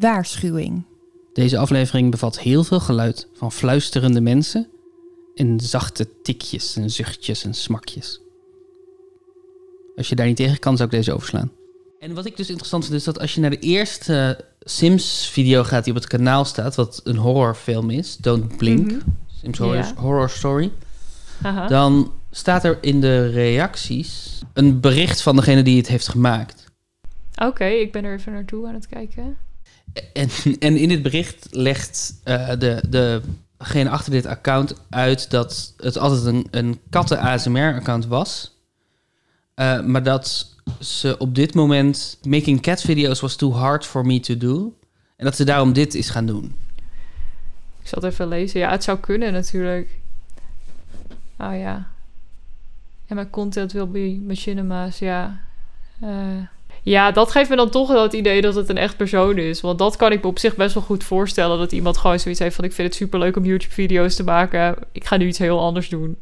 Waarschuwing. Deze aflevering bevat heel veel geluid van fluisterende mensen en zachte tikjes en zuchtjes en smakjes. Als je daar niet tegen kan, zou ik deze overslaan. En wat ik dus interessant vind, is dat als je naar de eerste Sims-video gaat die op het kanaal staat, wat een horrorfilm is, Don't Blink, Mhm. Sims horror, Story, Haha. dan staat er in de reacties een bericht van degene die het heeft gemaakt. Oké, ik ben er even naartoe aan het kijken. En, en in dit bericht legt eh, de, degene achter dit account uit dat het altijd een, een katten-ASMR-account was. Eh, maar dat ze op dit moment... Making cat videos was too hard for me to do. En dat ze daarom dit is gaan doen. Ik zal het even lezen. Ja, het zou kunnen natuurlijk. Oh ja. En mijn content will be machinema's, ja. Eh, ja, dat geeft me dan toch wel het idee dat het een echt persoon is. Want dat kan ik me op zich best wel goed voorstellen. Dat iemand gewoon zoiets heeft van... ik vind het superleuk om YouTube-video's te maken. Ik ga nu iets heel anders doen.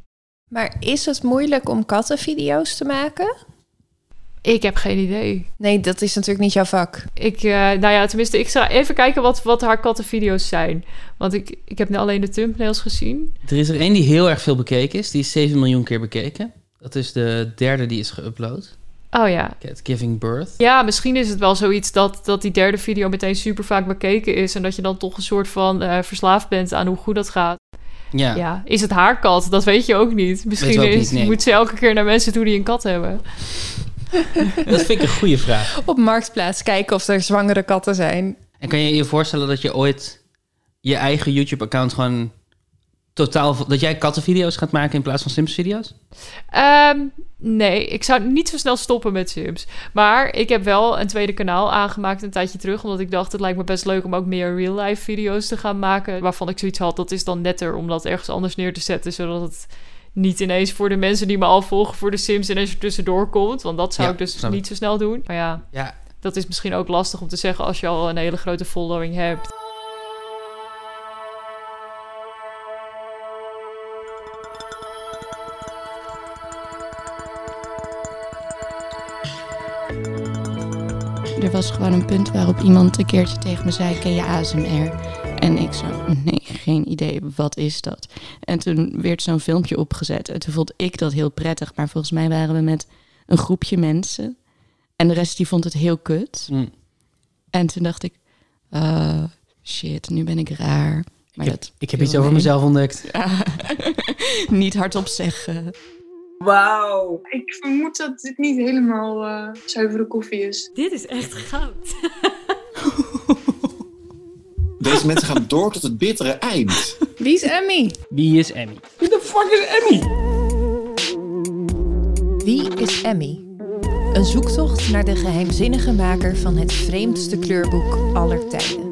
Maar is het moeilijk om kattenvideo's te maken? Ik heb geen idee. Nee, dat is natuurlijk niet jouw vak. Ik, eh, nou ja, tenminste, ik ga even kijken wat, wat haar kattenvideo's zijn. Want ik, ik heb nu alleen de thumbnails gezien. Er is er één die heel erg veel bekeken is. Die is 7 miljoen keer bekeken. Dat is de derde die is geüpload. Oh ja. Cat Giving Birth. Ja, misschien is het wel zoiets dat, dat die derde video meteen super vaak bekeken is. En dat je dan toch een soort van eh, verslaafd bent aan hoe goed dat gaat. Ja. Ja. is het haar kat? Dat weet je ook niet. Misschien we ook is, niet, nee. moet ze elke keer naar mensen toe die een kat hebben. Dat vind ik een goede vraag. Op Marktplaats kijken of er zwangere katten zijn. En kan je je voorstellen dat je ooit je eigen YouTube-account gewoon totaal... Dat jij kattenvideo's gaat maken in plaats van Sims-video's? Ehm, nee, ik zou niet zo snel stoppen met Sims. Maar ik heb wel een tweede kanaal aangemaakt een tijdje terug. Omdat ik dacht, het lijkt me best leuk om ook meer real-life video's te gaan maken. Waarvan ik zoiets had, dat is dan netter om dat ergens anders neer te zetten. Zodat het niet ineens voor de mensen die me al volgen voor de Sims ineens er tussendoor komt. Want dat zou Ja, ik dus niet zo snel doen. Maar ja, Ja, dat is misschien ook lastig om te zeggen als je al een hele grote following hebt. Er was gewoon een punt waarop iemand een keertje tegen me zei: Ken je ASMR? En ik zo: Nee, geen idee, wat is dat? En toen werd zo'n filmpje opgezet. En toen vond ik dat heel prettig. Maar volgens mij waren we met een groepje mensen. En de rest die vond het heel kut. hm. En toen dacht ik: "Ah, Shit, nu ben ik raar. Maar ik, heb, ik iets over mezelf ontdekt. Niet hardop zeggen. Wauw. Ik vermoed dat dit niet helemaal eh, zuivere koffie is. Dit is echt goud. Deze mensen gaan door tot het bittere eind. Wie is Emmy? Wie is Emmy? Wie de fuck is Emmy? Wie is Emmy? Een zoektocht naar de geheimzinnige maker van het vreemdste kleurboek aller tijden.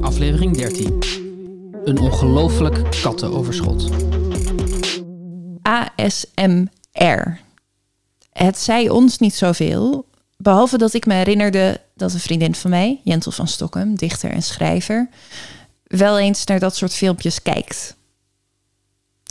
Aflevering 13. Een ongelooflijk kattenoverschot. ASMR. Het zei ons niet zoveel, behalve dat ik me herinnerde dat een vriendin van mij, Jentel van Stokkem, dichter en schrijver, wel eens naar dat soort filmpjes kijkt.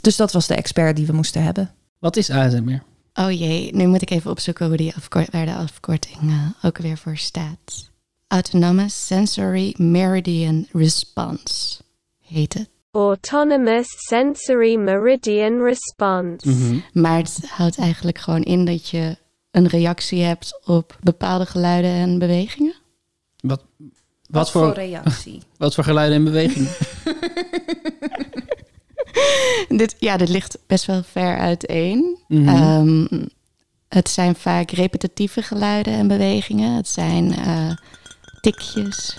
Dus dat was de expert die we moesten hebben. Wat is ASMR? Oh jee, nu moet ik even opzoeken hoe die afkort, waar de afkorting eh, ook weer voor staat. Autonomous Sensory Meridian Response heet het. Autonomous Sensory Meridian Response. Mhm. Maar het houdt eigenlijk gewoon in dat je een reactie hebt op bepaalde geluiden en bewegingen. Wat, wat, voor, reactie? wat voor geluiden en bewegingen? dit, ja, dit ligt best wel ver uiteen. Ehm, het zijn vaak repetitieve geluiden en bewegingen. Het zijn eh, tikjes.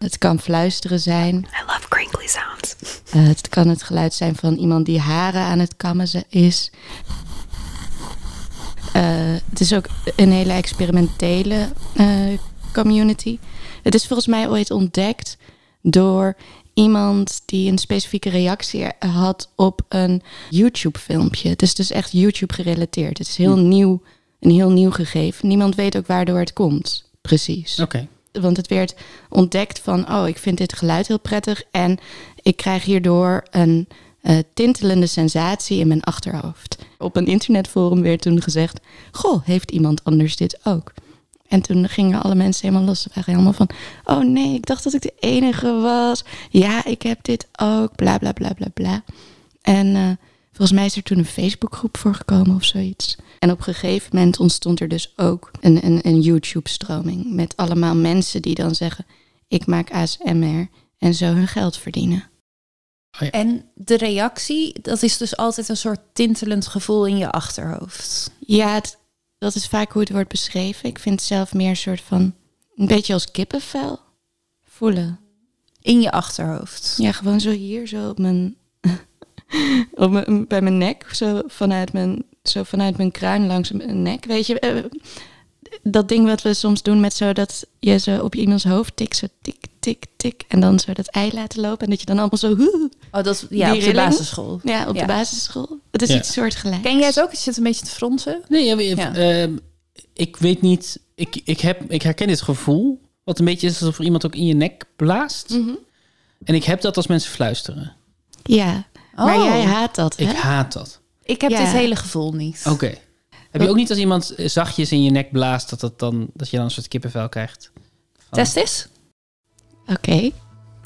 Het kan fluisteren zijn. I love crinkly sounds. Eh, het kan het geluid zijn van iemand die haren aan het kammen is. Eh, het is ook een hele experimentele eh, community. Het is volgens mij ooit ontdekt door iemand die een specifieke reactie had op een YouTube-filmpje. Het is dus echt YouTube gerelateerd. Het is heel nieuw, een heel nieuw gegeven. Niemand weet ook waardoor het komt. Precies. Oké. Want het werd ontdekt van, oh, ik vind dit geluid heel prettig en ik krijg hierdoor een eh, tintelende sensatie in mijn achterhoofd. Op een internetforum werd toen gezegd, goh, heeft iemand anders dit ook? En toen gingen alle mensen helemaal los. Ze waren helemaal van, oh nee, ik dacht dat ik de enige was. Ja, ik heb dit ook, bla bla bla bla bla. En eh, volgens mij is er toen een Facebookgroep voor gekomen of zoiets. En op een gegeven moment ontstond er dus ook een, een, een YouTube-stroming. Met allemaal mensen die dan zeggen, ik maak ASMR. En zo hun geld verdienen. En de reactie, dat is dus altijd een soort tintelend gevoel in je achterhoofd. Ja, het- dat is vaak hoe het wordt beschreven. Ik vind het zelf meer een soort van, een beetje als kippenvel voelen. In je achterhoofd. Ja, gewoon zo hier, zo op mijn, op mijn bij mijn nek, zo vanuit mijn, zo vanuit mijn kruin langs mijn nek. Weet je, eh, dat ding wat we soms doen met zo dat je zo op iemands hoofd tikt, zo tik, tik, tik, en dan zo dat ei laten lopen en dat je dan allemaal zo, Oh, dat is ja, op de basisschool. ja, op Ja. de basisschool. Het is Ja. iets soortgelijks. Ken jij het ook? Je zit een beetje te fronsen. Nee, ja, Ja. ehm, ik weet niet. Ik, ik, heb, ik herken dit gevoel. Wat een beetje is alsof er iemand ook in je nek blaast. Mhm. En ik heb dat als mensen fluisteren. Ja, maar Oh. jij haat dat, hè? Ik haat dat. Ik heb Ja. dit hele gevoel niet. Oké. Heb je ook niet als iemand eh, zachtjes in je nek blaast, dat, dat, dan, dat je dan een soort kippenvel krijgt? Van- Test eens. Oké.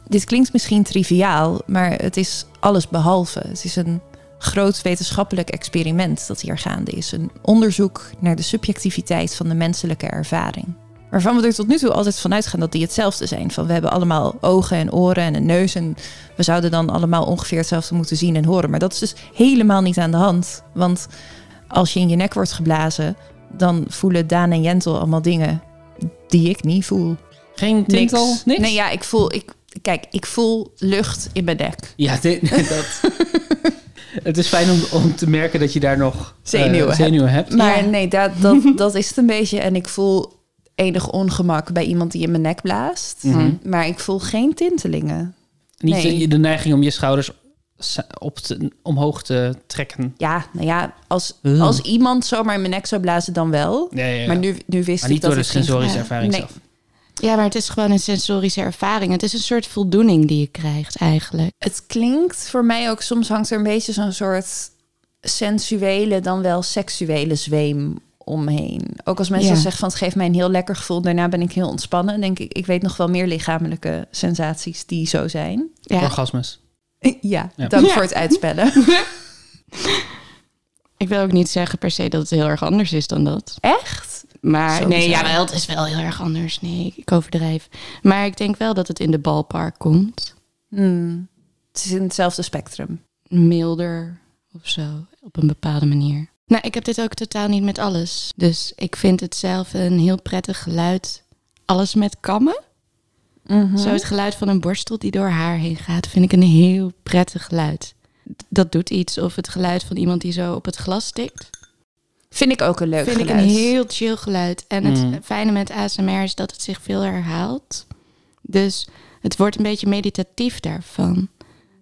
Dit klinkt misschien triviaal, maar het is alles behalve. Het is een groot wetenschappelijk experiment dat hier gaande is. Een onderzoek naar de subjectiviteit van de menselijke ervaring. Waarvan we er tot nu toe altijd van uitgaan dat die hetzelfde zijn. Van we hebben allemaal ogen en oren en een neus. En we zouden dan allemaal ongeveer hetzelfde moeten zien en horen. Maar dat is dus helemaal niet aan de hand. Want als je in je nek wordt geblazen, dan voelen Daan en Jentel allemaal dingen die ik niet voel. Geen tintel? Niks. Niks? Nee, ja, ik voel. Ik, kijk, ik voel lucht in mijn nek. Ja, dit- dat. het is fijn om, om te merken dat je daar nog eh, Zenuwen hebt. zenuwen hebt. Maar Ja. nee, dat, dat, dat is het een beetje. En ik voel enig ongemak bij iemand die in mijn nek blaast. Mhm. Maar ik voel geen tintelingen. Niet Nee. de, de neiging om je schouders op te, omhoog te trekken. Ja, nou ja, als, als iemand zomaar in mijn nek zou blazen, dan wel. Ja, ja, ja. Maar nu, nu wist Maar ik niet dat door de sensorische ervaring Nee. zelf. Ja, maar het is gewoon een sensorische ervaring. Het is een soort voldoening die je krijgt eigenlijk. Het klinkt voor mij ook, soms hangt er een beetje zo'n soort sensuele, dan wel seksuele zweem omheen. Ook als mensen Ja. zeggen van het geeft mij een heel lekker gevoel, daarna ben ik heel ontspannen. denk ik, ik weet nog wel meer lichamelijke sensaties die zo zijn. Ja, Orgasmes. Ja, Ja. dank Ja. voor het uitspellen. ik wil ook niet zeggen per se dat het heel erg anders is dan dat. Echt? Maar Zo nee, ja, wel, het is wel heel erg anders. Nee, ik overdrijf. Maar ik denk wel dat het in de balpark komt. Hmm. Het is in hetzelfde spectrum. Milder of zo, op een bepaalde manier. Nou, ik heb dit ook totaal niet met alles. Dus ik vind het zelf een heel prettig geluid. Alles met kammen. Zo het geluid van een borstel die door haar heen gaat, vind ik een heel prettig geluid. Dat doet iets. Of het geluid van iemand die zo op het glas stikt. Vind ik ook een leuk vind geluid. ik een heel chill geluid. En het Mm. fijne met ASMR is dat het zich veel herhaalt. Dus het wordt een beetje meditatief daarvan.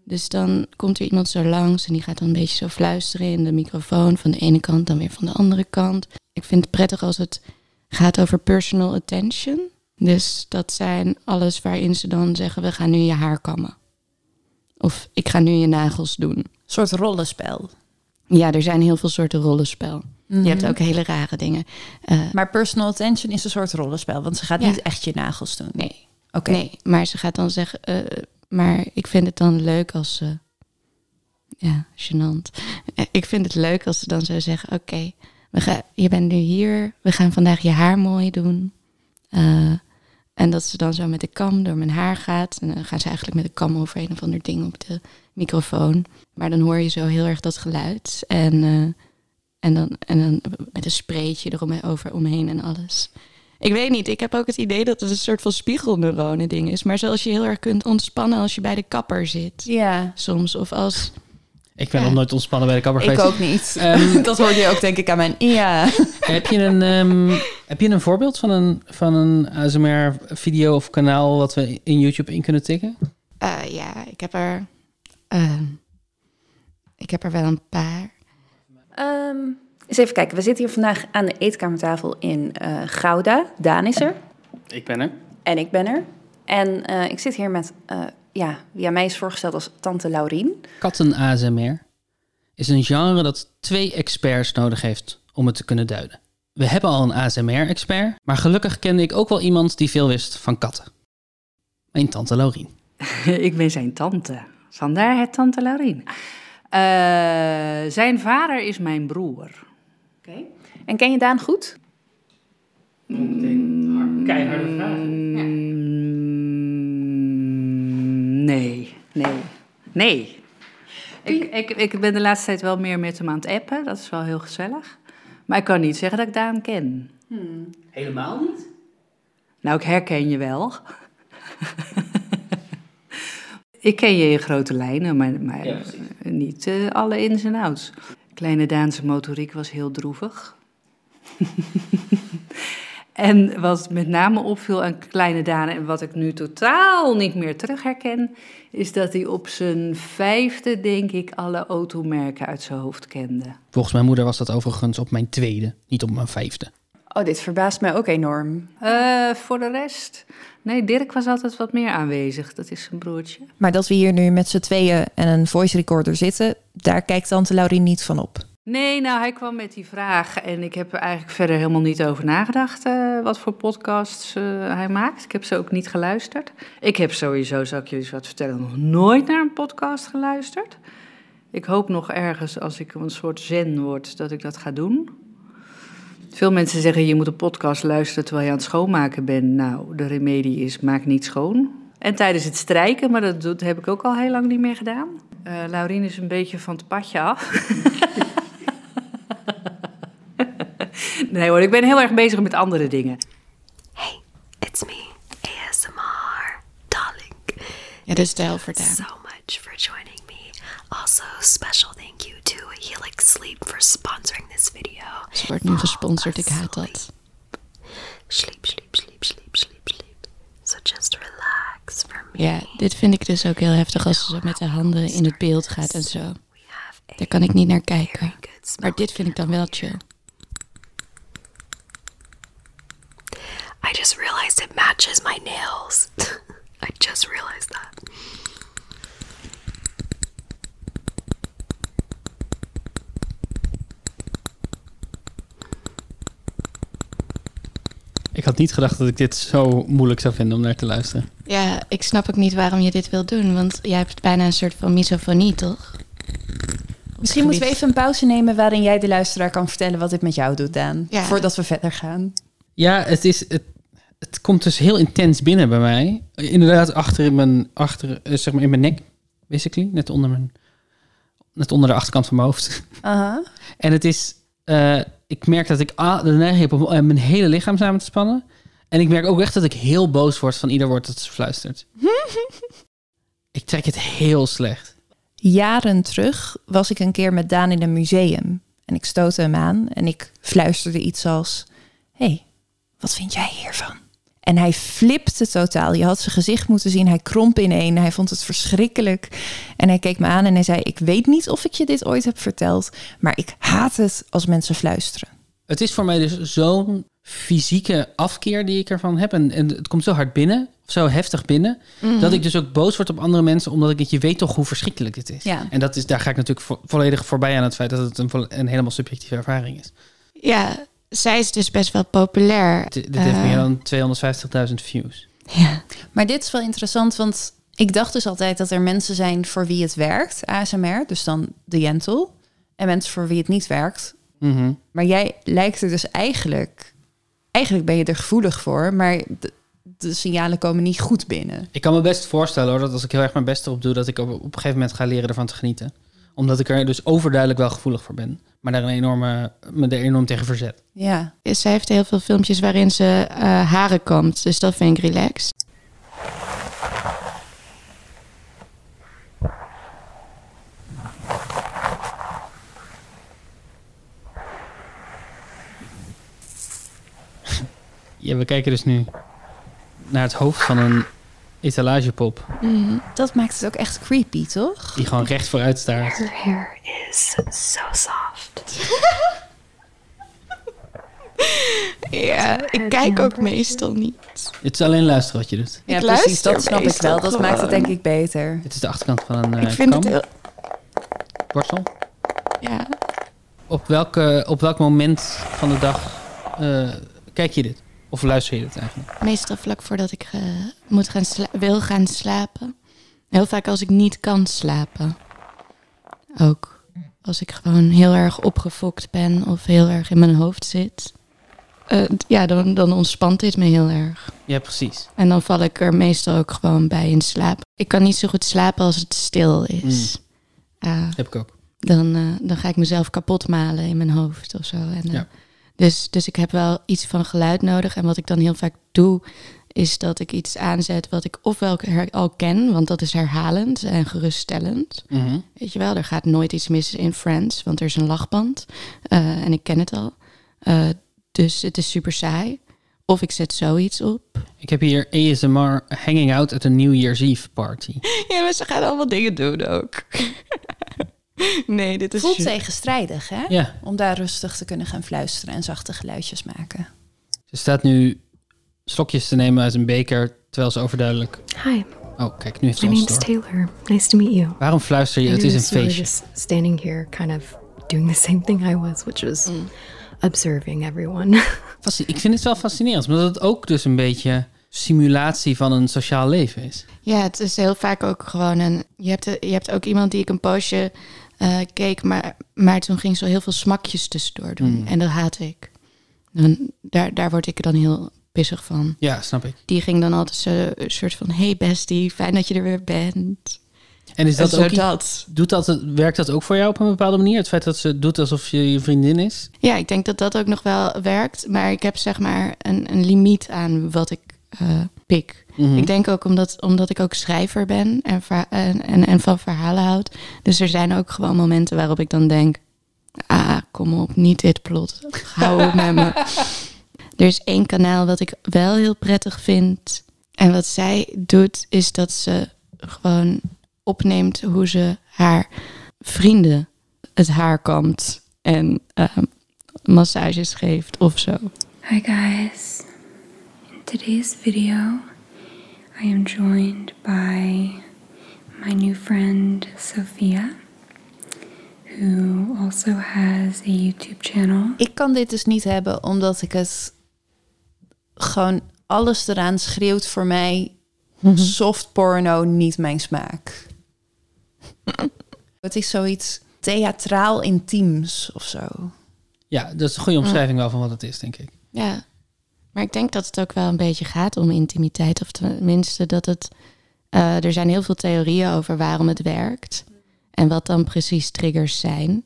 Dus dan komt er iemand zo langs en die gaat dan een beetje zo fluisteren in de microfoon. Van de ene kant, dan weer van de andere kant. Ik vind het prettig als het gaat over personal attention. Dus dat zijn alles waarin ze dan zeggen, we gaan nu je haar kammen. Of ik ga nu je nagels doen. Een soort rollenspel. Ja, er zijn heel veel soorten rollenspel. Je hebt Mhm. ook hele rare dingen. Eh, Maar personal attention is een soort rollenspel, want ze gaat Ja. niet echt je nagels doen. nee, Oké. Nee, maar ze gaat dan zeggen, eh, maar ik vind het dan leuk als ze, ja, gênant. Ik vind het leuk als ze dan zo zeggen, oké, we gaan, je bent nu hier, we gaan vandaag je haar mooi doen. Eh, en dat ze dan zo met de kam door mijn haar gaat. En dan gaan ze eigenlijk met de kam over een of ander ding op de microfoon. Maar dan hoor je zo heel erg dat geluid. En, eh, en, dan, en dan met een spreetje eromheen omheen en alles. Ik weet niet, ik heb ook het idee dat het een soort van spiegelneuronen ding is. Maar zoals je heel erg kunt ontspannen als je bij de kapper zit. Ja, Soms. Of als... Ik ben Ja. nog nooit ontspannen bij de kapper ik geweest. ook niet. Ehm, dat hoorde je ook denk ik aan mijn... Ja. heb, je een, ehm, heb je een voorbeeld van een, van een ASMR-video of kanaal wat we in YouTube in kunnen tikken? eh, ja, ik heb er... eh, ik heb er wel een paar. Ehm, eens even kijken. We zitten hier vandaag aan de eetkamertafel in eh, Gouda. Daan is er. Ik ben er. En ik ben er. En eh, ik zit hier met, eh, ja, wie aan mij is voorgesteld als tante Laurien. Katten ASMR is een genre dat twee experts nodig heeft om het te kunnen duiden. We hebben al een ASMR-expert, maar gelukkig kende ik ook wel iemand die veel wist van katten. Mijn tante Laurien. ik ben zijn tante. Vandaar het tante Laurien. Eh, zijn vader is mijn broer. En ken je Daan goed? Keiharde vraag. Mm, nee, nee, nee. Ik, ik, ik ben de laatste tijd wel meer met hem aan het appen. Dat is wel heel gezellig. Maar ik kan niet zeggen dat ik Daan ken. Helemaal niet? Nou, ik herken je wel. ik ken je in grote lijnen, maar, maar Ja, niet eh, alle ins en outs. Kleine Daanse motoriek was heel droevig. en wat met name opviel aan Kleine Daan en wat ik nu totaal niet meer terug herken, is dat hij op zijn vijfde, denk ik, alle automerken uit zijn hoofd kende. Volgens mijn moeder was dat overigens op mijn tweede, niet op mijn vijfde. Oh, dit verbaast mij ook enorm. Eh, voor de rest, nee, Dirk was altijd wat meer aanwezig. Dat is zijn broertje. Maar dat we hier nu met z'n tweeën en een voice recorder zitten, daar kijkt tante Laurien niet van op. Nee, nou, hij kwam met die vraag en ik heb er eigenlijk verder helemaal niet over nagedacht eh, wat voor podcasts eh, hij maakt. Ik heb ze ook niet geluisterd. Ik heb sowieso, zal ik jullie eens wat vertellen, nog nooit naar een podcast geluisterd. Ik hoop nog ergens, als ik een soort zen word, dat ik dat ga doen. Veel mensen zeggen, je moet een podcast luisteren terwijl je aan het schoonmaken bent. Nou, de remedie is, maak niet schoon. En tijdens het strijken, maar dat, dat heb ik ook al heel lang niet meer gedaan. Eh Laurien is een beetje van het padje af. Nee hoor, ik ben heel erg bezig met andere dingen. Hey, it's me, ASMR, darling. Ja, dus de helft. So much for joining me. Also, special thank you to Helix Sleep for sponsoring this video. Wordt nu gesponsord, ik haat dat. Sleep, sleep, sleep, sleep, sleep, sleep. So just relax for me. Ja, dit vind ik dus ook heel heftig als ze zo met de handen in het beeld gaat en zo. Daar kan ik niet naar kijken. Maar dit vind ik dan wel chill. I just realized it matches my nails. I just realized that. Ik had niet gedacht dat ik dit zo moeilijk zou vinden om naar te luisteren. Ja, ik snap ook niet waarom je dit wil doen, want jij hebt bijna een soort van misofonie, toch? Misschien moeten we even een pauze nemen waarin jij de luisteraar kan vertellen wat dit met jou doet, Daan. Ja. Voordat we verder gaan. Ja, het, is, het, het komt dus heel intens binnen bij mij. Inderdaad, achter in mijn, achter, eh, zeg maar in mijn nek, basically. Net onder, mijn, net onder de achterkant van mijn hoofd. Aha. En het is, eh, ik merk dat ik ah, de neiging heb om eh, mijn hele lichaam samen te spannen. En ik merk ook echt dat ik heel boos word van ieder woord dat ze fluistert. ik trek het heel slecht. Jaren terug was ik een keer met Daan in een museum. En ik stootte hem aan en ik fluisterde iets als... hey, wat vind jij hiervan? En hij flipte totaal. Je had zijn gezicht moeten zien. Hij kromp ineen. Hij vond het verschrikkelijk. En hij keek me aan en hij zei... ik weet niet of ik je dit ooit heb verteld... maar ik haat het als mensen fluisteren. Het is voor mij dus zo'n fysieke afkeer die ik ervan heb. En, en het komt zo hard binnen, of zo heftig binnen... dat ik dus ook boos word op andere mensen... omdat ik het, je weet toch hoe verschrikkelijk dit is. Ja. En dat is, daar ga ik natuurlijk vo- volledig voorbij aan het feit... dat het een, vo- een helemaal subjectieve ervaring is. Ja, zij is dus best wel populair. Dit, dit heeft Eh, meer dan 250.000 views. Ja. Maar dit is wel interessant, want ik dacht dus altijd dat er mensen zijn voor wie het werkt, ASMR, dus dan de Jentel, en mensen voor wie het niet werkt. Mhm. Maar jij lijkt er dus eigenlijk, eigenlijk ben je er gevoelig voor, maar de, de signalen komen niet goed binnen. Ik kan me best voorstellen hoor, dat als ik heel erg mijn best erop doe... dat ik op, op een gegeven moment ga leren ervan te genieten. Omdat ik er dus overduidelijk wel gevoelig voor ben. Maar daar een enorme, me er enorm tegen verzet. Ja. Zij heeft heel veel filmpjes waarin ze eh, haren komt, dus dat vind ik relaxed. Ja, we kijken dus nu naar het hoofd van een etalagepop... Dat maakt het ook echt creepy, toch? die gewoon recht vooruit staart. Her hair is so soft. Ja, ik kijk ook meestal niet. Het is alleen luisteren wat je doet. Ja, Ik precies, dat snap ik wel. Dat maakt het denk ik beter. Dit is de achterkant van een ik eh vind kam, het heel... borstel. Ja. Op, welke, op welk moment van de dag eh, kijk je dit? Of luister je dit eigenlijk? Meestal vlak voordat ik eh, moet gaan wil gaan slapen. Heel vaak als ik niet kan slapen. Ook als ik gewoon heel erg opgefokt ben of heel erg in mijn hoofd zit. Eh, ja, dan, dan ontspant dit me heel erg. Ja, precies. En dan val ik er meestal ook gewoon bij in slaap. Ik kan niet zo goed slapen als het stil is. Eh, Heb ik ook. dan, eh, dan ga ik mezelf kapot malen in mijn hoofd of zo. En, Ja. Dus, dus ik heb wel iets van geluid nodig. En wat ik dan heel vaak doe, is dat ik iets aanzet wat ik ofwel al ken, want dat is herhalend en geruststellend. Mhm. Weet je wel, er gaat nooit iets mis in Friends, want er is een lachband. Eh, en ik ken het al. Eh, dus het is super saai. Of ik zet zoiets op. Ik heb hier ASMR Hanging Out at a New Year's Eve Party. Ja, maar ze gaan allemaal dingen doen ook. nee, dit is... Voelt tegenstrijdig, hè? Ja, Om daar rustig te kunnen gaan fluisteren en zachte geluidjes maken. ze staat nu slokjes te nemen uit een beker, terwijl ze overduidelijk... Hi, Oh, kijk, nu heeft ze my ons name's door. Taylor. Nice to meet you. Waarom fluister je? Het is een feestje. just standing here, kind of doing the same thing I was, which was observing everyone. Ik vind het wel fascinerend, omdat het ook dus een beetje simulatie van een sociaal leven is. Ja, het is heel vaak ook gewoon een... Je hebt, je hebt ook iemand die ik een poosje eh, keek, maar, maar toen ging zo heel veel smakjes tussendoor doen. Mm. En dat haat ik. Dan, daar, daar word ik dan heel pissig van. Ja, snap ik. Die ging dan altijd zo een soort van... Hey bestie, fijn dat je er weer bent. En is dat ook dat. Doet dat, werkt dat ook voor jou op een bepaalde manier? Het feit dat ze doet alsof je je vriendin is? Ja, ik denk dat dat ook nog wel werkt. Maar ik heb zeg maar een, een limiet aan wat ik eh, pik. Mhm. Ik denk ook omdat, omdat ik ook schrijver ben en, ver- en, en, en van verhalen houd. Dus er zijn ook gewoon momenten waarop ik dan denk... Ah, kom op, niet dit plot. Hou op met me. Er is één kanaal wat ik wel heel prettig vind. En wat zij doet, is dat ze gewoon opneemt hoe ze haar vrienden het haar kampt. En ehm, massages geeft of zo. Hi guys. In today's video, I am joined by my new friend Sophia, who also has a YouTube channel. Ik kan dit dus niet hebben omdat ik het gewoon alles eraan schreeuwt voor mij soft porno niet mijn smaak. het is zoiets theatraal intiems of zo. Ja, dat is een goede omschrijving wel van wat het is, denk ik. Ja, maar ik denk dat het ook wel een beetje gaat om intimiteit. Of tenminste dat het... eh, er zijn heel veel theorieën over waarom het werkt. En wat dan precies triggers zijn.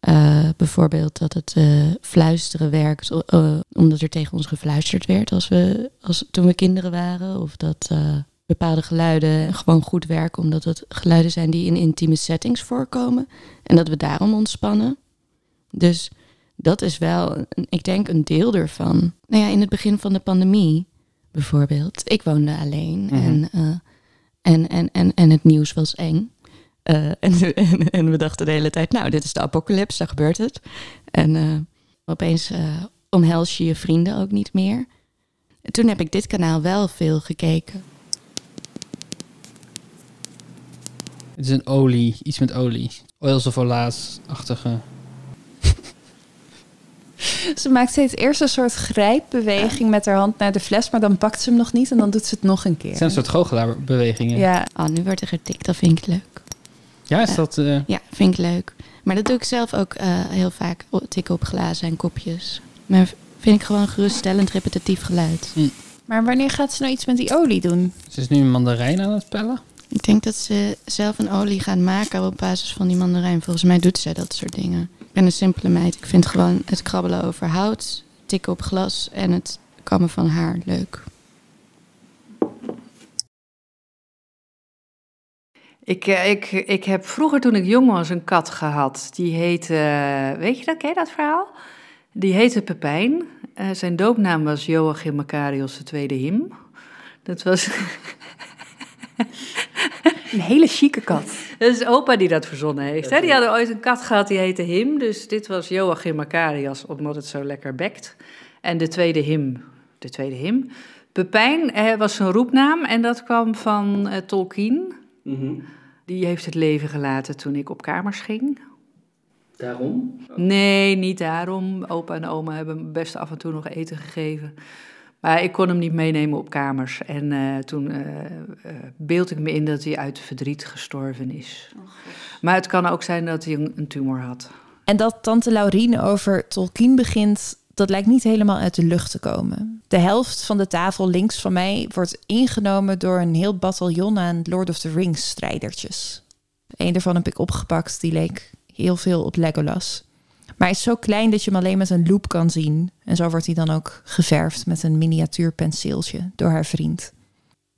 Eh, bijvoorbeeld dat het eh, fluisteren werkt omdat er tegen ons gefluisterd werd als we, als, toen we kinderen waren. Of dat bepaalde geluiden gewoon goed werken omdat het geluiden zijn die in intieme settings voorkomen. En dat we daarom ontspannen. Dus dat is wel, ik denk, een deel ervan. Nou ja, in het begin van de pandemie bijvoorbeeld. Ik woonde alleen Mhm. en, eh, en, en, en, en het nieuws was eng. Eh, en, en, en we dachten de hele tijd, nou, dit is de apocalyps, daar gebeurt het. En eh, opeens omhels je je vrienden ook niet meer. En toen heb ik dit kanaal wel veel gekeken. Het is een olie, iets met olie. Oils of Olaas-achtige. Ze maakt steeds eerst een soort grijpbeweging met haar hand naar de fles, maar dan pakt ze hem nog niet en dan doet ze het nog een Het keer. zijn een soort goochelaarbewegingen. Ja, Oh, nu wordt er getikt, dat vind ik leuk. Ja, is dat... eh, Ja, vind ik leuk. Maar dat doe ik zelf ook eh, heel vaak. Tikken op glazen en kopjes. Maar vind ik gewoon geruststellend repetitief geluid. maar wanneer gaat ze nou iets met die olie doen? Ze is nu een mandarijn aan het pellen. Ik denk dat ze zelf een olie gaan maken op basis van die mandarijn. Volgens mij doet zij dat soort dingen. Ben een simpele meid. Ik vind gewoon het krabbelen over hout, tikken op glas en het kammen van haar leuk. Ik, eh, ik, ik heb vroeger toen ik jong was een kat gehad. Die heette, eh, weet je dat, ken je dat verhaal? Die heette Pepijn. Eh, zijn doopnaam was Joachim Macarius II Him. Dat was... Een hele chique kat. Dat is opa die dat verzonnen heeft. Hè? Die hadden ooit een kat gehad die heette Him. Dus dit was Joachim Macarius, omdat het zo lekker bekt. En de tweede Him, de tweede Him. Pepijn eh, was zijn roepnaam en dat kwam van eh, Tolkien. Die heeft het leven gelaten toen ik op kamers ging. Daarom? Nee, niet daarom. Opa en oma hebben me best af en toe nog eten gegeven. Maar ik kon hem niet meenemen op kamers. En eh, toen eh eh, beeld ik me in dat hij uit verdriet gestorven is. maar het kan ook zijn dat hij een, een tumor had. En dat tante Laurien over Tolkien begint, dat lijkt niet helemaal uit de lucht te komen. De helft van de tafel links van mij wordt ingenomen door een heel bataljon aan Lord of the Rings strijdertjes. Eén daarvan heb ik opgepakt, die leek heel veel op Legolas. Maar hij is zo klein dat je hem alleen met een loop kan zien. En zo wordt hij dan ook geverfd met een miniatuurpenseeltje door haar vriend.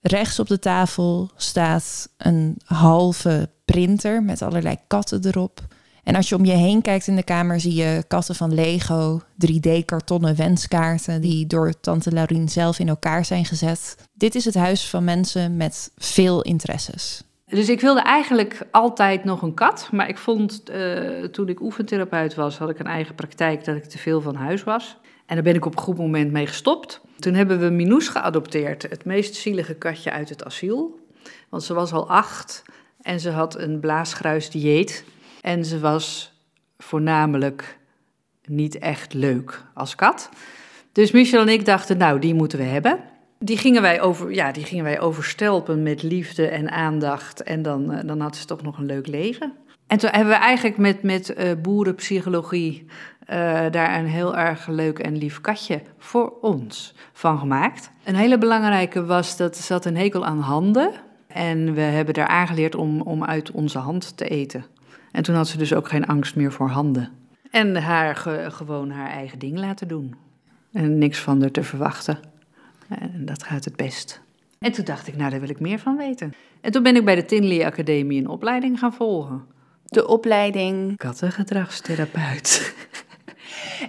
Rechts op de tafel staat een halve printer met allerlei katten erop. En als je om je heen kijkt in de kamer, zie je katten van Lego, 3D-kartonnen wenskaarten die door tante Laurien zelf in elkaar zijn gezet. Dit is het huis van mensen met veel interesses. Dus ik wilde eigenlijk altijd nog een kat. Maar ik vond, eh, toen ik oefentherapeut was, had ik een eigen praktijk dat ik te veel van huis was. En daar ben ik op een goed moment mee gestopt. Toen hebben we Minoes geadopteerd, het meest zielige katje uit het asiel. Want ze was al acht en ze had een blaasgruis dieet. En ze was voornamelijk niet echt leuk als kat. Dus Michel en ik dachten, nou, die moeten we hebben. Die gingen wij, over, ja, die gingen wij overstelpen met liefde en aandacht. En dan, eh, dan had ze toch nog een leuk leven. En toen hebben we eigenlijk met, met eh, boerenpsychologie eh, daar een heel erg leuk en lief katje voor ons van gemaakt. Een hele belangrijke was dat ze had een hekel aan handen. En we hebben daar aangeleerd om, om uit onze hand te eten. En toen had ze dus ook geen angst meer voor handen. En haar ge- gewoon haar eigen ding laten doen. En niks van haar te verwachten. En dat gaat het best. En toen dacht ik, nou, daar wil ik meer van weten. En toen ben ik bij de Tinley Academie een opleiding gaan volgen. De opleiding. Kattengedragstherapeut.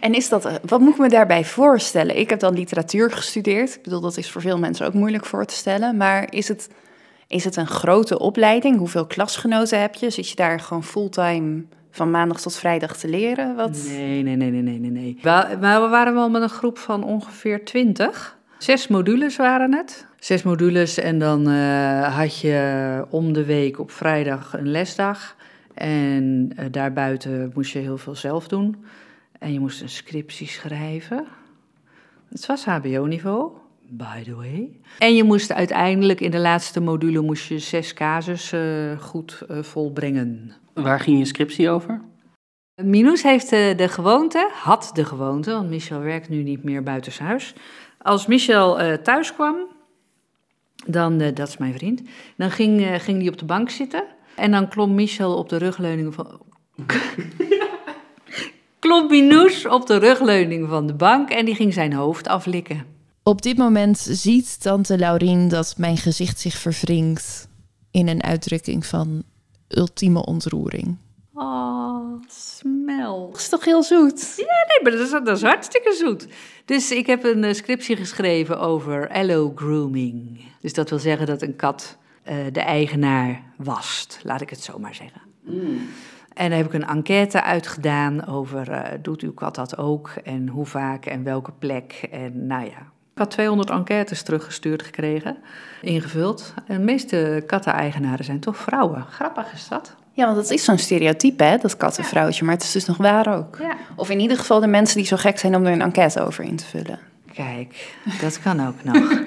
En is dat, eh, wat moet ik me daarbij voorstellen? Ik heb dan literatuur gestudeerd. Ik bedoel, dat is voor veel mensen ook moeilijk voor te stellen. Maar is het, is het een grote opleiding? Hoeveel klasgenoten heb je? Zit je daar gewoon fulltime van maandag tot vrijdag te leren? Wat? Nee, nee, nee, nee, nee, nee. We, maar we waren wel met een groep van ongeveer twintig. Zes modules waren het. Zes modules en dan eh, had je om de week op vrijdag een lesdag. En eh, daarbuiten moest je heel veel zelf doen. En je moest een scriptie schrijven. Het was HBO-niveau, by the way. En je moest uiteindelijk in de laatste module moest je zes casussen eh, goed volbrengen. Waar ging je scriptie over? Minus heeft de, de gewoonte, had de gewoonte, want Michel werkt nu niet meer buitenshuis. Als Michel eh, thuis kwam, dan, eh, dat is mijn vriend, dan ging, eh, ging op de bank zitten. En dan klom Michel op de rugleuning van... klom Minus op de rugleuning van de bank en die ging zijn hoofd aflikken. Op dit moment ziet tante Laurien dat mijn gezicht zich verwringt in een uitdrukking van ultieme ontroering. Oh, smel. Dat is toch heel zoet? Ja, nee, maar dat is, dat is hartstikke zoet. Dus ik heb een eh, scriptie geschreven over allo grooming. Dus dat wil zeggen dat een kat eh, de eigenaar wast, laat ik het zo maar zeggen. En daar heb ik een enquête uitgedaan over, eh, doet uw kat dat ook? En hoe vaak en welke plek? En nou ja, ik had 200 enquêtes teruggestuurd gekregen, ingevuld. En de meeste katteneigenaren zijn toch vrouwen. Grappig is dat. Ja, want dat is zo'n stereotype, hè, dat kattenvrouwtje. Maar het is dus nog waar ook. Ja. Of in ieder geval de mensen die zo gek zijn om er een enquête over in te vullen. Kijk, dat kan ook nog.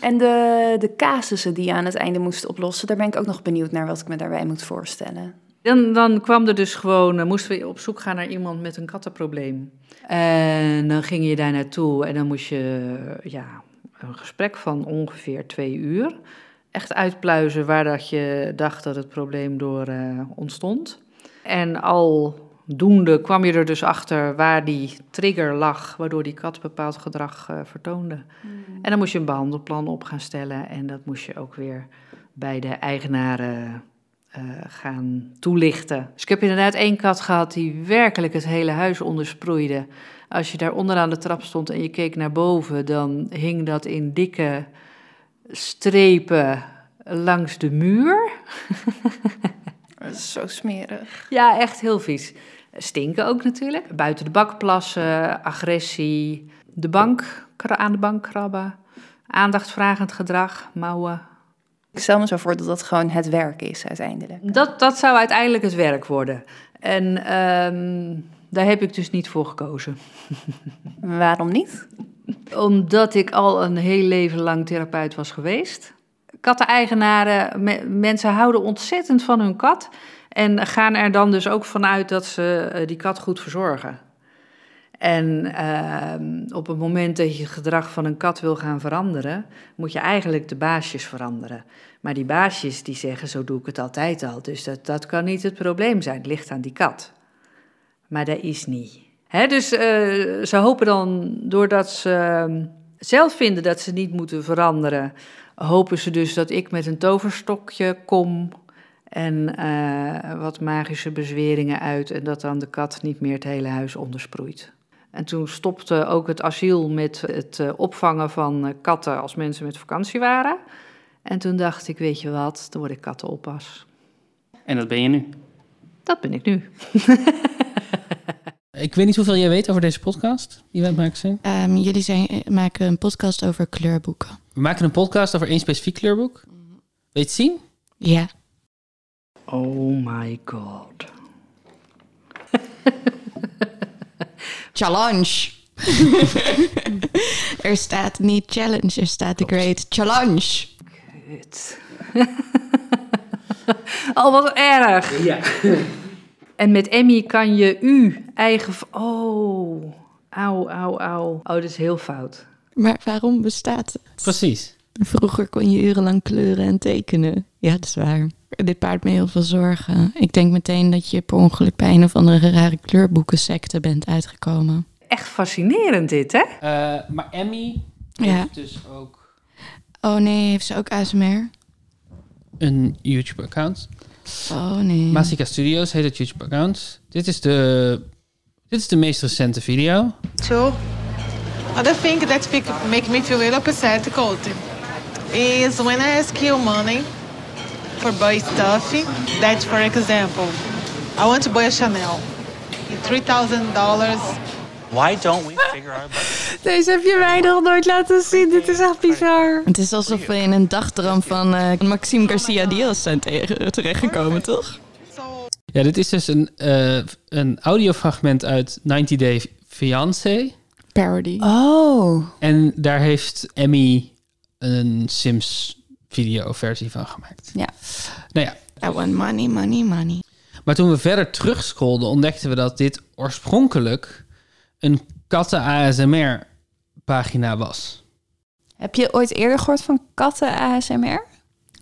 En de, de casussen die je aan het einde moest oplossen, daar ben ik ook nog benieuwd naar wat ik me daarbij moet voorstellen. Dan, dan kwam er dus gewoon, eh, moesten we op zoek gaan naar iemand met een kattenprobleem. En dan ging je daar naartoe en dan moest je ja, een gesprek van ongeveer twee uur echt uitpluizen waar dat je dacht dat het probleem door eh, ontstond. En al doende kwam je er dus achter waar die trigger lag, waardoor die kat bepaald gedrag eh, vertoonde. En dan moest je een behandelplan op gaan stellen en dat moest je ook weer bij de eigenaren eh, gaan toelichten. Dus ik heb inderdaad één kat gehad die werkelijk het hele huis ondersproeide. Als je daar onderaan de trap stond en je keek naar boven, dan hing dat in dikke strepen langs de muur. Dat is zo smerig. Ja, echt heel vies. Stinken ook natuurlijk. Buiten de bak plassen, agressie, de bank, aan de bank krabben, aandachtvragend gedrag, mouwen. Ik stel me zo voor dat dat gewoon het werk is uiteindelijk. Dat, dat zou uiteindelijk het werk worden. En ehm, daar heb ik dus niet voor gekozen. Waarom niet? Omdat ik al een heel leven lang therapeut was geweest. Katteneigenaren, me- mensen houden ontzettend van hun kat. En gaan er dan dus ook vanuit dat ze eh, die kat goed verzorgen. En ehm, op het moment dat je het gedrag van een kat wil gaan veranderen, moet je eigenlijk de baasjes veranderen. Maar die baasjes die zeggen, zo doe ik het altijd al. Dus dat, dat kan niet het probleem zijn, het ligt aan die kat. Maar dat is niet. Dus eh, ze hopen dan, doordat ze ehm, zelf vinden dat ze niet moeten veranderen, hopen ze dus dat ik met een toverstokje kom en eh, wat magische bezweringen uit en dat dan de kat niet meer het hele huis ondersproeit. En toen stopte ook het asiel met het eh, opvangen van katten als mensen met vakantie waren. En toen dacht ik, weet je wat, dan word ik kattenoppas. En dat ben je nu. Dat ben ik nu. Ik weet niet hoeveel jij weet over deze podcast die het maken zijn. Ehm, jullie zijn, maken een podcast over kleurboeken. We maken een podcast over één specifiek kleurboek. Weet je het zien? Ja. Oh my god. Challenge. er staat niet challenge, er staat de great challenge. Kut. oh, wat erg. Ja. En met Emmy kan je u eigen... Oh, auw, auw, auw. Oh, dat is heel fout. Maar waarom bestaat het? Precies. Vroeger kon je urenlang kleuren en tekenen. Ja, dat is waar. Dit paart me heel veel zorgen. Ik denk meteen dat je per ongeluk bij een of andere rare kleurboekensecte bent uitgekomen. Echt fascinerend dit, hè? Eh, maar Emmy Ja. heeft dus ook Oh nee, heeft ze ook ASMR? een YouTube-account. Oh nee. Masika Studios heet het YouTube-account. Dit is de... Dit is de meest recente video. Two. Other thing that make me feel a little pathetic is when I ask you money for buy stuff. That, for example, I want to buy a Chanel. Three thousand dollars. Why don't we figure out Deze heb je mij nog nooit laten zien. Dit is echt bizar. Het is alsof we in een dagdroom van eh, Maxime Garcia Diaz zijn terechtgekomen, toch? Ja, dit is dus een, eh, een audiofragment uit 90 Day Fiancé. Parody. Oh. En daar heeft Emmy een Sims video versie van gemaakt. Ja. Nou ja, I want money, money, money. maar toen we verder terugscrollden, ontdekten we dat dit oorspronkelijk een katten ASMR pagina was. Heb je ooit eerder gehoord van katten ASMR?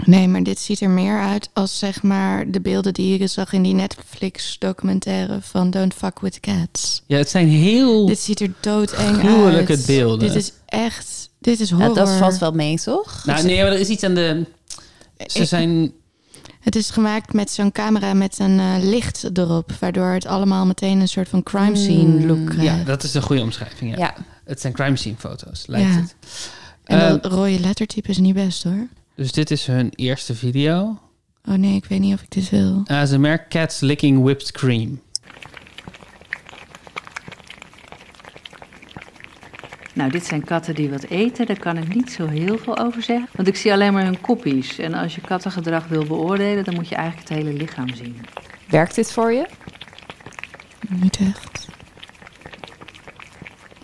Nee, maar dit ziet er meer uit als zeg maar de beelden die je zag in die Netflix documentaire van Don't Fuck With Cats. Ja, het zijn heel Dit ziet er doodeng gruwelijke uit. beelden. Dit is echt, dit is Ja, horror. dat valt wel mee, toch? Nou, nee, maar er is iets aan de... Ze Ik- zijn... Het is gemaakt met zo'n camera met een eh, licht erop, waardoor het allemaal meteen een soort van crime scene look krijgt. Ja, dat is een goede omschrijving. Ja. Ja. Het zijn crime scene foto's, lijkt Ja. het. En Eh, dat rode lettertype is niet best hoor. dus dit is hun eerste video. Oh nee, ik weet niet of ik dit wil. ASMR Cats Licking Whipped Cream. Nou, dit zijn katten die wat eten. Daar kan ik niet zo heel veel over zeggen. Want ik zie alleen maar hun koppies. En als je kattengedrag wil beoordelen, dan moet je eigenlijk het hele lichaam zien. Werkt dit voor je? Niet echt.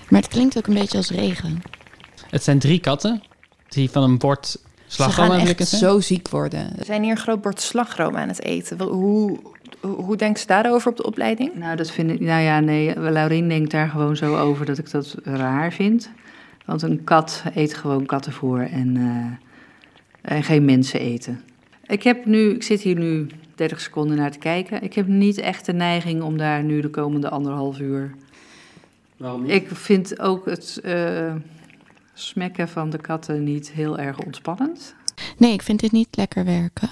Maar het klinkt ook een beetje als regen. Het zijn drie katten die van een bord Ze slagroom aan gaan het echt likken zijn. zo ziek worden. We zijn hier een groot bord slagroom aan het eten. Hoe, hoe, denkt ze daarover op de opleiding? Nou, dat vind ik. Nou ja, nee. Laurien denkt daar gewoon zo over dat ik dat raar vind. Want een kat eet gewoon kattenvoer en, eh, en geen mensen eten. Ik heb nu, ik zit hier nu 30 seconden naar te kijken. Ik heb niet echt de neiging om daar nu de komende anderhalf uur. Waarom Ik vind ook het eh, smekken van de katten niet heel erg ontspannend. Nee, ik vind dit niet lekker werken.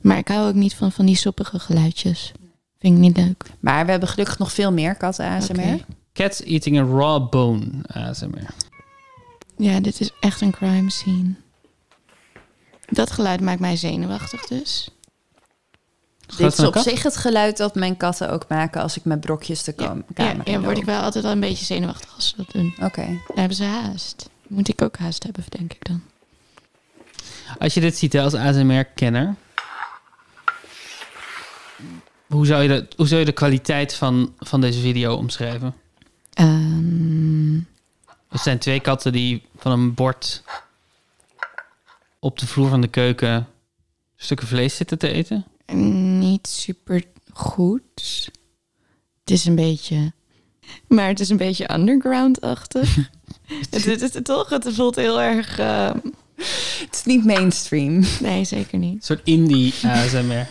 Maar ik hou ook niet van van die soppige geluidjes. Vind ik niet leuk. Maar we hebben gelukkig nog veel meer katten ASMR. Cats eating a raw bone ASMR. Ja, dit is echt een crime scene. Dat geluid maakt mij zenuwachtig dus. Dit is op zich het geluid dat mijn katten ook maken als ik met brokjes de kam- Ja, kamer ja, in word ik wel altijd wel een beetje zenuwachtig als ze dat doen. Oké. Dan hebben ze haast. Moet ik ook haast hebben, denk ik dan. Als je dit ziet als ASMR-kenner, Hoe zou je de, hoe zou je de kwaliteit van, van deze video omschrijven? Ehm, Het zijn twee katten die van een bord op de vloer van de keuken stukken vlees zitten te eten. niet super goed. Het is een beetje. Maar het is een beetje underground-achtig. het, het, het, toch? Het voelt heel erg. ehm, Het is niet mainstream. Nee, zeker niet. Een soort indie ASMR.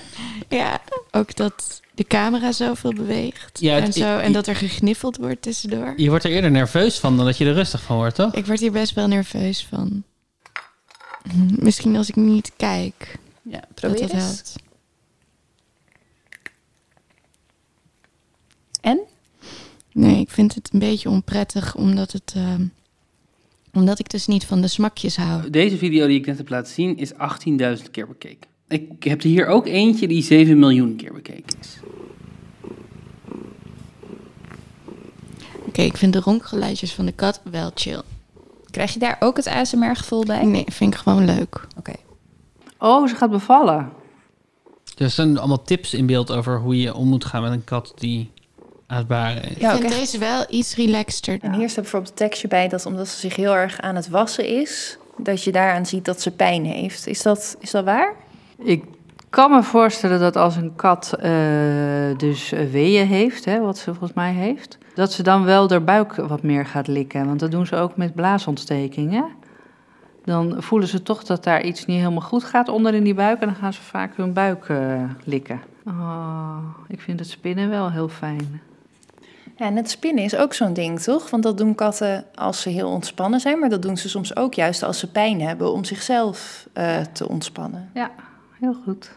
Ja, ook dat de camera zoveel beweegt. Ja, en, zo, en dat er gegniffeld wordt tussendoor. Je wordt er eerder nerveus van dan dat je er rustig van wordt, toch? Ik word hier best wel nerveus van. Misschien als ik niet kijk. Ja, dat probeer dat eens. helpt. En? Nee, ik vind het een beetje onprettig omdat het. ehm, omdat ik dus niet van de smakjes hou. Deze video die ik net heb laten zien is 18.000 keer bekeken. Ik heb er hier ook eentje die 7 miljoen keer bekeken is. Oké, ik vind de ronkgeluidjes van de kat wel chill. Krijg je daar ook het ASMR-gevoel bij? Nee, vind ik gewoon leuk. Oké. Oh, ze gaat bevallen. Er zijn allemaal tips in beeld over hoe je om moet gaan met een kat die aan het baren is. ik vind deze wel iets relaxter. En hier staat bijvoorbeeld een tekstje bij dat omdat ze zich heel erg aan het wassen is, dat je daaraan ziet dat ze pijn heeft. Is dat, is dat waar? Ik kan me voorstellen dat als een kat eh, dus eh, weeën heeft, hè, wat ze volgens mij heeft, dat ze dan wel haar buik wat meer gaat likken. Want dat doen ze ook met blaasontstekingen. Dan voelen ze toch dat daar iets niet helemaal goed gaat onder in die buik en dan gaan ze vaak hun buik eh, likken. Oh, ik vind het spinnen wel heel fijn. Ja, en het spinnen is ook zo'n ding, toch? Want dat doen katten als ze heel ontspannen zijn, maar dat doen ze soms ook juist als ze pijn hebben om zichzelf eh, te ontspannen. Ja, heel goed.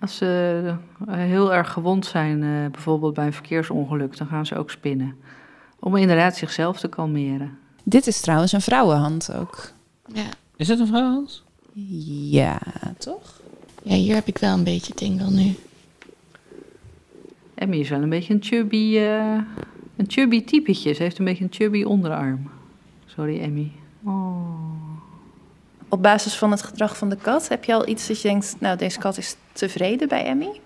Als ze eh, heel erg gewond zijn, eh, bijvoorbeeld bij een verkeersongeluk, dan gaan ze ook spinnen. Om inderdaad zichzelf te kalmeren. Dit is trouwens een vrouwenhand ook. Ja. Is het een vrouwenhand? Ja, toch? Ja, hier heb ik wel een beetje tingle nu. Emmy is wel een beetje een chubby, eh, een chubby typetje. Ze heeft een beetje een chubby onderarm. Sorry, Emmy. Oh. Op basis van het gedrag van de kat, heb je al iets dat je denkt, nou, deze kat is tevreden bij Emmy?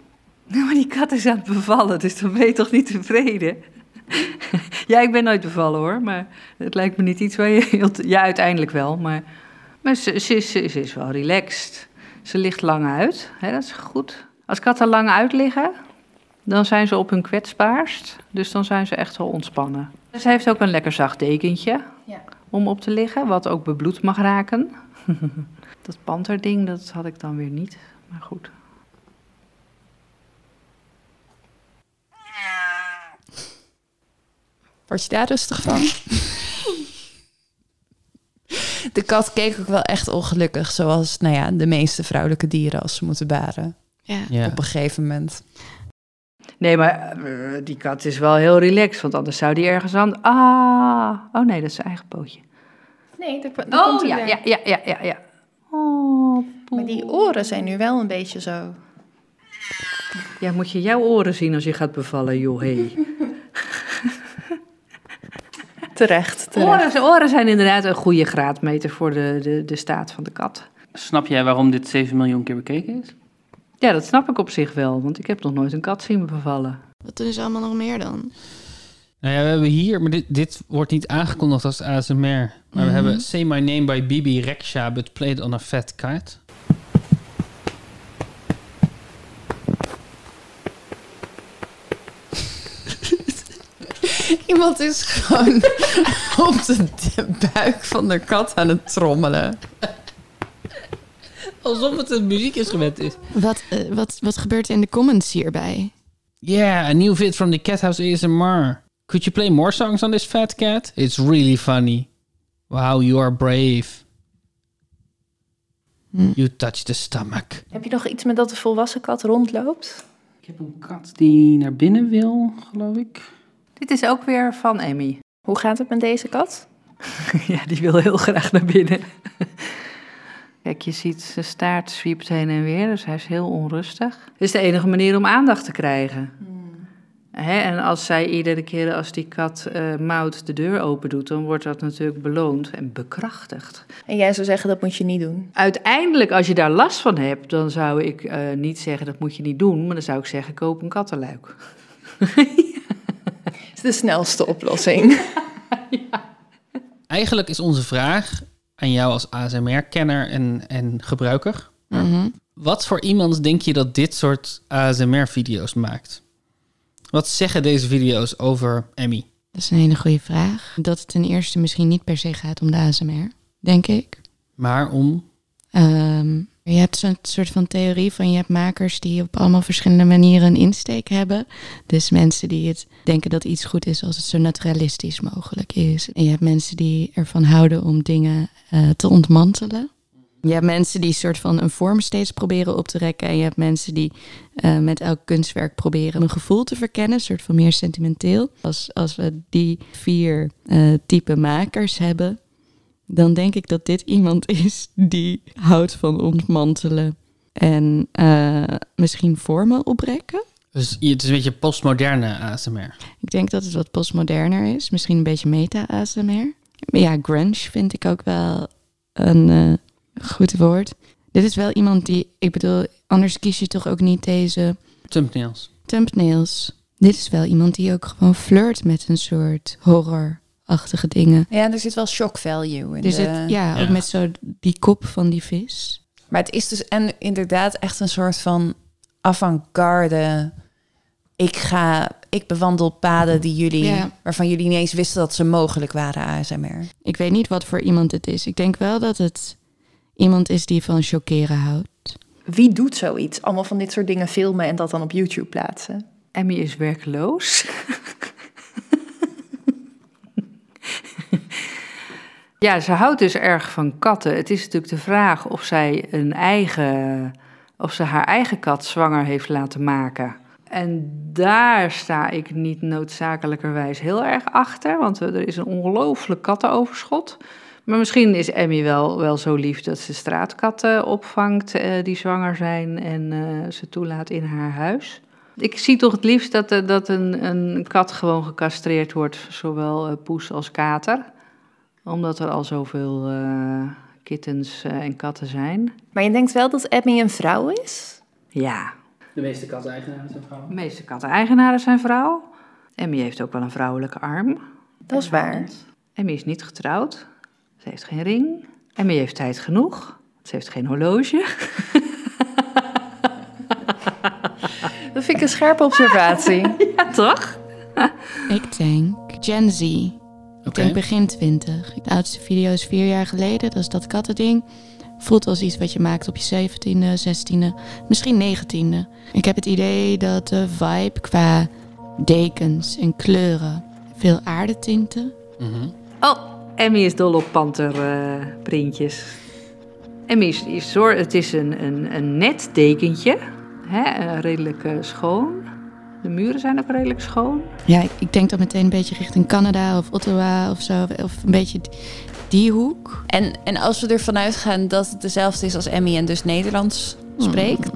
Nou, maar die kat is aan het bevallen, dus dan ben je toch niet tevreden? ja, ik ben nooit bevallen hoor, maar het lijkt me niet iets waar je... heel Ja, uiteindelijk wel, maar, maar ze, ze, is- ze, is- ze is wel relaxed. Ze ligt lang uit, hè, dat is goed. Als katten lang uit liggen, dan zijn ze op hun kwetsbaarst. Dus dan zijn ze echt wel ontspannen. Ze heeft ook een lekker zacht dekentje Ja. om op te liggen, wat ook bebloed mag raken. dat panterding, dat had ik dan weer niet, maar goed. Word je daar rustig van? De kat keek ook wel echt ongelukkig, zoals nou ja, de meeste vrouwelijke dieren als ze moeten baren. Ja. Ja. Op een gegeven moment. Nee, maar eh, die kat is wel heel relaxed, want anders zou die ergens aan... Ah, oh nee, dat is zijn eigen pootje. Nee, er, Oh, ja, ja, ja, ja, ja, ja. Oh, Maar die oren zijn nu wel een beetje zo. Ja, moet je jouw oren zien als je gaat bevallen, joh, hey. Terecht, terecht. Oren, oren zijn inderdaad een goede graadmeter voor de, de, de staat van de kat. Snap jij waarom dit 7 miljoen keer bekeken is? Ja, dat snap ik op zich wel, want ik heb nog nooit een kat zien bevallen. Wat doen ze allemaal nog meer dan? Nou ja, we hebben hier, maar dit, dit wordt niet aangekondigd als ASMR. Maar we Mhm. hebben Say My Name by Bibi Reksha, but played on a fat cat. Iemand is gewoon op de, de buik van de kat aan het trommelen. Alsof het een muziekinstrument is. Wat, eh, wat, wat gebeurt er in de comments hierbij? Yeah, a new vid from the Cat House ASMR. Could you play more songs on this fat cat? It's really funny. Wow, you are brave. You touch the stomach. Heb je nog iets met dat de volwassen kat rondloopt? Ik heb een kat die naar binnen wil, geloof ik. Dit is ook weer van Emmy. Hoe gaat het met deze kat? ja, die wil heel graag naar binnen. Kijk, je ziet zijn staart zwiept heen en weer, dus hij is heel onrustig. Het is de enige manier om aandacht te krijgen. Hè, en als zij iedere keer als die kat eh Mout de deur open doet, dan wordt dat natuurlijk beloond en bekrachtigd. En jij zou zeggen, dat moet je niet doen. Uiteindelijk, als je daar last van hebt, dan zou ik eh, niet zeggen dat moet je niet doen, maar dan zou ik zeggen koop een kattenluik. Dat is de snelste oplossing. Eigenlijk is onze vraag aan jou als ASMR-kenner en, en gebruiker. Mhm. Wat voor iemand denk je dat dit soort ASMR-video's maakt? Wat zeggen deze video's over Emmy? Dat is een hele goede vraag. Dat het ten eerste misschien niet per se gaat om de ASMR, denk ik. Maar om... Ehm, je hebt zo'n soort van theorie van je hebt makers die op allemaal verschillende manieren een insteek hebben. Dus mensen die het denken dat iets goed is als het zo naturalistisch mogelijk is. En je hebt mensen die ervan houden om dingen eh, te ontmantelen. Je hebt mensen die soort van een vorm steeds proberen op te rekken. En je hebt mensen die eh, met elk kunstwerk proberen een gevoel te verkennen. Een soort van meer sentimenteel. Als, als we die vier eh, type makers hebben, dan denk ik dat dit iemand is die houdt van ontmantelen en eh, misschien vormen oprekken. Dus het is een beetje postmoderne ASMR. Ik denk dat het wat postmoderner is, misschien een beetje meta-ASMR. Ja, grunge vind ik ook wel een eh, goed woord. Dit is wel iemand die, ik bedoel, anders kies je toch ook niet deze Thumbnails. thumbnails. Dit is wel iemand die ook gewoon flirt met een soort horrorachtige dingen. Ja, er zit wel shock value in. Dus de- het, ja, ook met zo die kop van die vis. Maar het is dus en inderdaad echt een soort van avant-garde. Ik ga, ik bewandel paden die jullie, Ja. waarvan jullie niet eens wisten dat ze mogelijk waren ASMR. Ik weet niet wat voor iemand het is. Ik denk wel dat het iemand is die van chockeren houdt. Wie doet zoiets? Allemaal van dit soort dingen filmen en dat dan op YouTube plaatsen. Emmy is werkloos. ja, ze houdt dus erg van katten. Het is natuurlijk de vraag of zij een eigen, of ze haar eigen kat zwanger heeft laten maken. En daar sta ik niet noodzakelijkerwijs heel erg achter, want er is een ongelooflijk kattenoverschot. Maar misschien is Emmy wel, wel zo lief dat ze straatkatten opvangt eh, die zwanger zijn en eh, ze toelaat in haar huis. Ik zie toch het liefst dat, eh, dat een, een kat gewoon gecastreerd wordt, zowel eh, poes als kater. Omdat er al zoveel eh kittens eh, en katten zijn. Maar je denkt wel dat Emmy een vrouw is? Ja, De meeste katten-eigenaren zijn de vrouwen. meeste katten-eigenaren zijn vrouw. Emmy heeft ook wel een vrouwelijke arm. Dat is waar. Emmy is niet getrouwd. Ze heeft geen ring. Emmy heeft tijd genoeg. Ze heeft geen horloge. Dat vind ik een scherpe observatie. ja, toch? Ik denk Gen Z. Ik denk begin 20. De oudste video is vier jaar geleden. Dat is dat kattending. Voelt als iets wat je maakt op je 17e, 16e, misschien 19e. Ik heb het idee dat de vibe qua dekens en kleuren, veel aardetinten. Oh, Emmy is dol op panterprintjes. Emmy is, is het is een, een, een net dekentje. Hè, eh, redelijk eh, schoon. De muren zijn ook redelijk schoon. Ja, ik, ik denk dan meteen een beetje richting Canada of Ottawa of zo. Of een beetje die, hoek. En, en als we ervan uitgaan dat het dezelfde is als Emmy en dus Nederlands spreekt.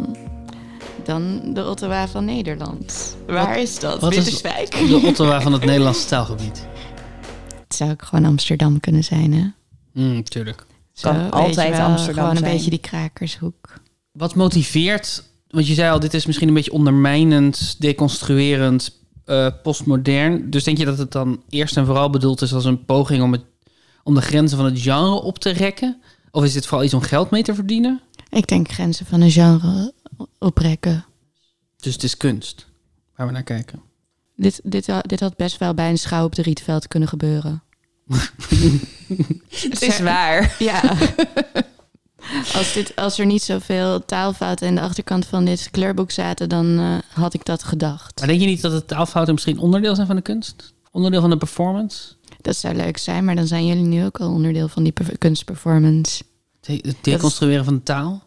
Dan de Ottawa van Nederland. Waar Wat- is dat? wat is Winterswijk? De Ottawa van het Nederlandse taalgebied. Het zou ook gewoon Amsterdam kunnen zijn, hè? Mm, tuurlijk. Zo, Kan altijd wel, Amsterdam Gewoon een zijn. beetje die krakershoek. Wat motiveert, want je zei al, dit is misschien een beetje ondermijnend, deconstruerend, eh, postmodern. Dus denk je dat het dan eerst en vooral bedoeld is als een poging om, het, om de grenzen van het genre op te rekken? Of is dit vooral iets om geld mee te verdienen? Ik denk grenzen van een genre oprekken. Dus het is kunst, waar we naar kijken. Dit, dit, dit had best wel bij een schouw op de Rietveld kunnen gebeuren. Het is waar. Ja. Als, dit, als er niet zoveel taalfouten in de achterkant van dit kleurboek zaten, dan eh, had ik dat gedacht. Maar denk je niet dat het taalfouten misschien onderdeel zijn van de kunst? Onderdeel van de performance? Dat zou leuk zijn, maar dan zijn jullie nu ook al onderdeel van die per- kunstperformance. De- Het deconstrueren van de taal?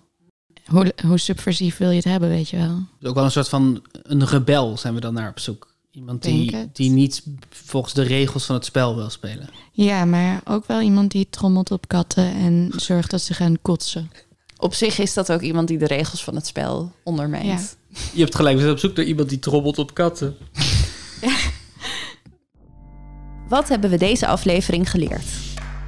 Hoe, hoe subversief wil je het hebben, weet je wel? Dus ook wel een soort van een rebel zijn we dan naar op zoek. Iemand die, het. die niet volgens de regels van het spel wil spelen. Ja, maar ook wel iemand die trommelt op katten en zorgt dat ze gaan kotsen. Op zich is dat ook iemand die de regels van het spel ondermijnt. Je hebt gelijk, we zijn op zoek naar iemand die trommelt op katten. Wat hebben we deze aflevering geleerd?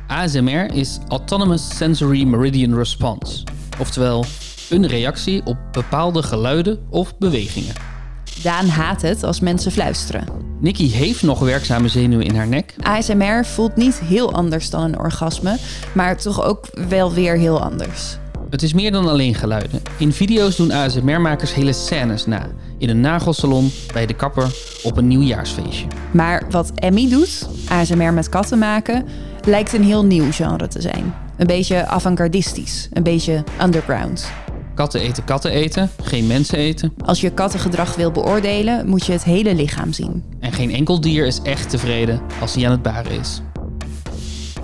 ASMR is Autonomous Sensory Meridian Response. Oftewel, een reactie op bepaalde geluiden of bewegingen. Daan haat het als mensen fluisteren. Nikki heeft nog werkzame zenuwen in haar nek. ASMR voelt niet heel anders dan een orgasme, maar toch ook wel weer heel anders. Het is meer dan alleen geluiden. In video's doen ASMR-makers hele scènes na. In een nagelsalon, bij de kapper, op een nieuwjaarsfeestje. Maar wat Emmy doet, ASMR met katten maken, lijkt een heel nieuw genre te zijn. Een beetje avant-gardistisch, een beetje underground. Katten eten katten eten, geen mensen eten. Als je kattengedrag wil beoordelen, moet je het hele lichaam zien. En geen enkel dier is echt tevreden als hij aan het baren is.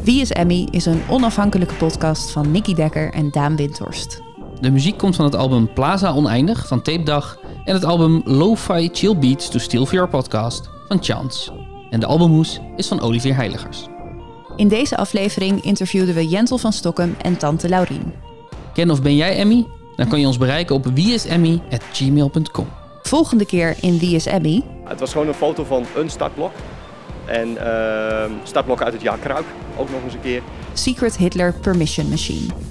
Wie is Emmy is een onafhankelijke podcast van Nicky Dekker en Daan Windhorst. De muziek komt van het album Plaza Oneindig van Tape Dag en het album Lo-Fi Chill Beats to Steal for Your Podcast van Chance. En de albumhoes is van Olivier Heiligers. In deze aflevering interviewden we Jentel van Stokkem en tante Laurien. Ken of ben jij Emmy? Dan kan je ons bereiken op wieisemmy.gmail.com. Volgende keer in Wie is Emmy? Het was gewoon een foto van een startblok. En uh, startblok uit het jaar Kruik, ook nog eens een keer. Secret Hitler Permission Machine.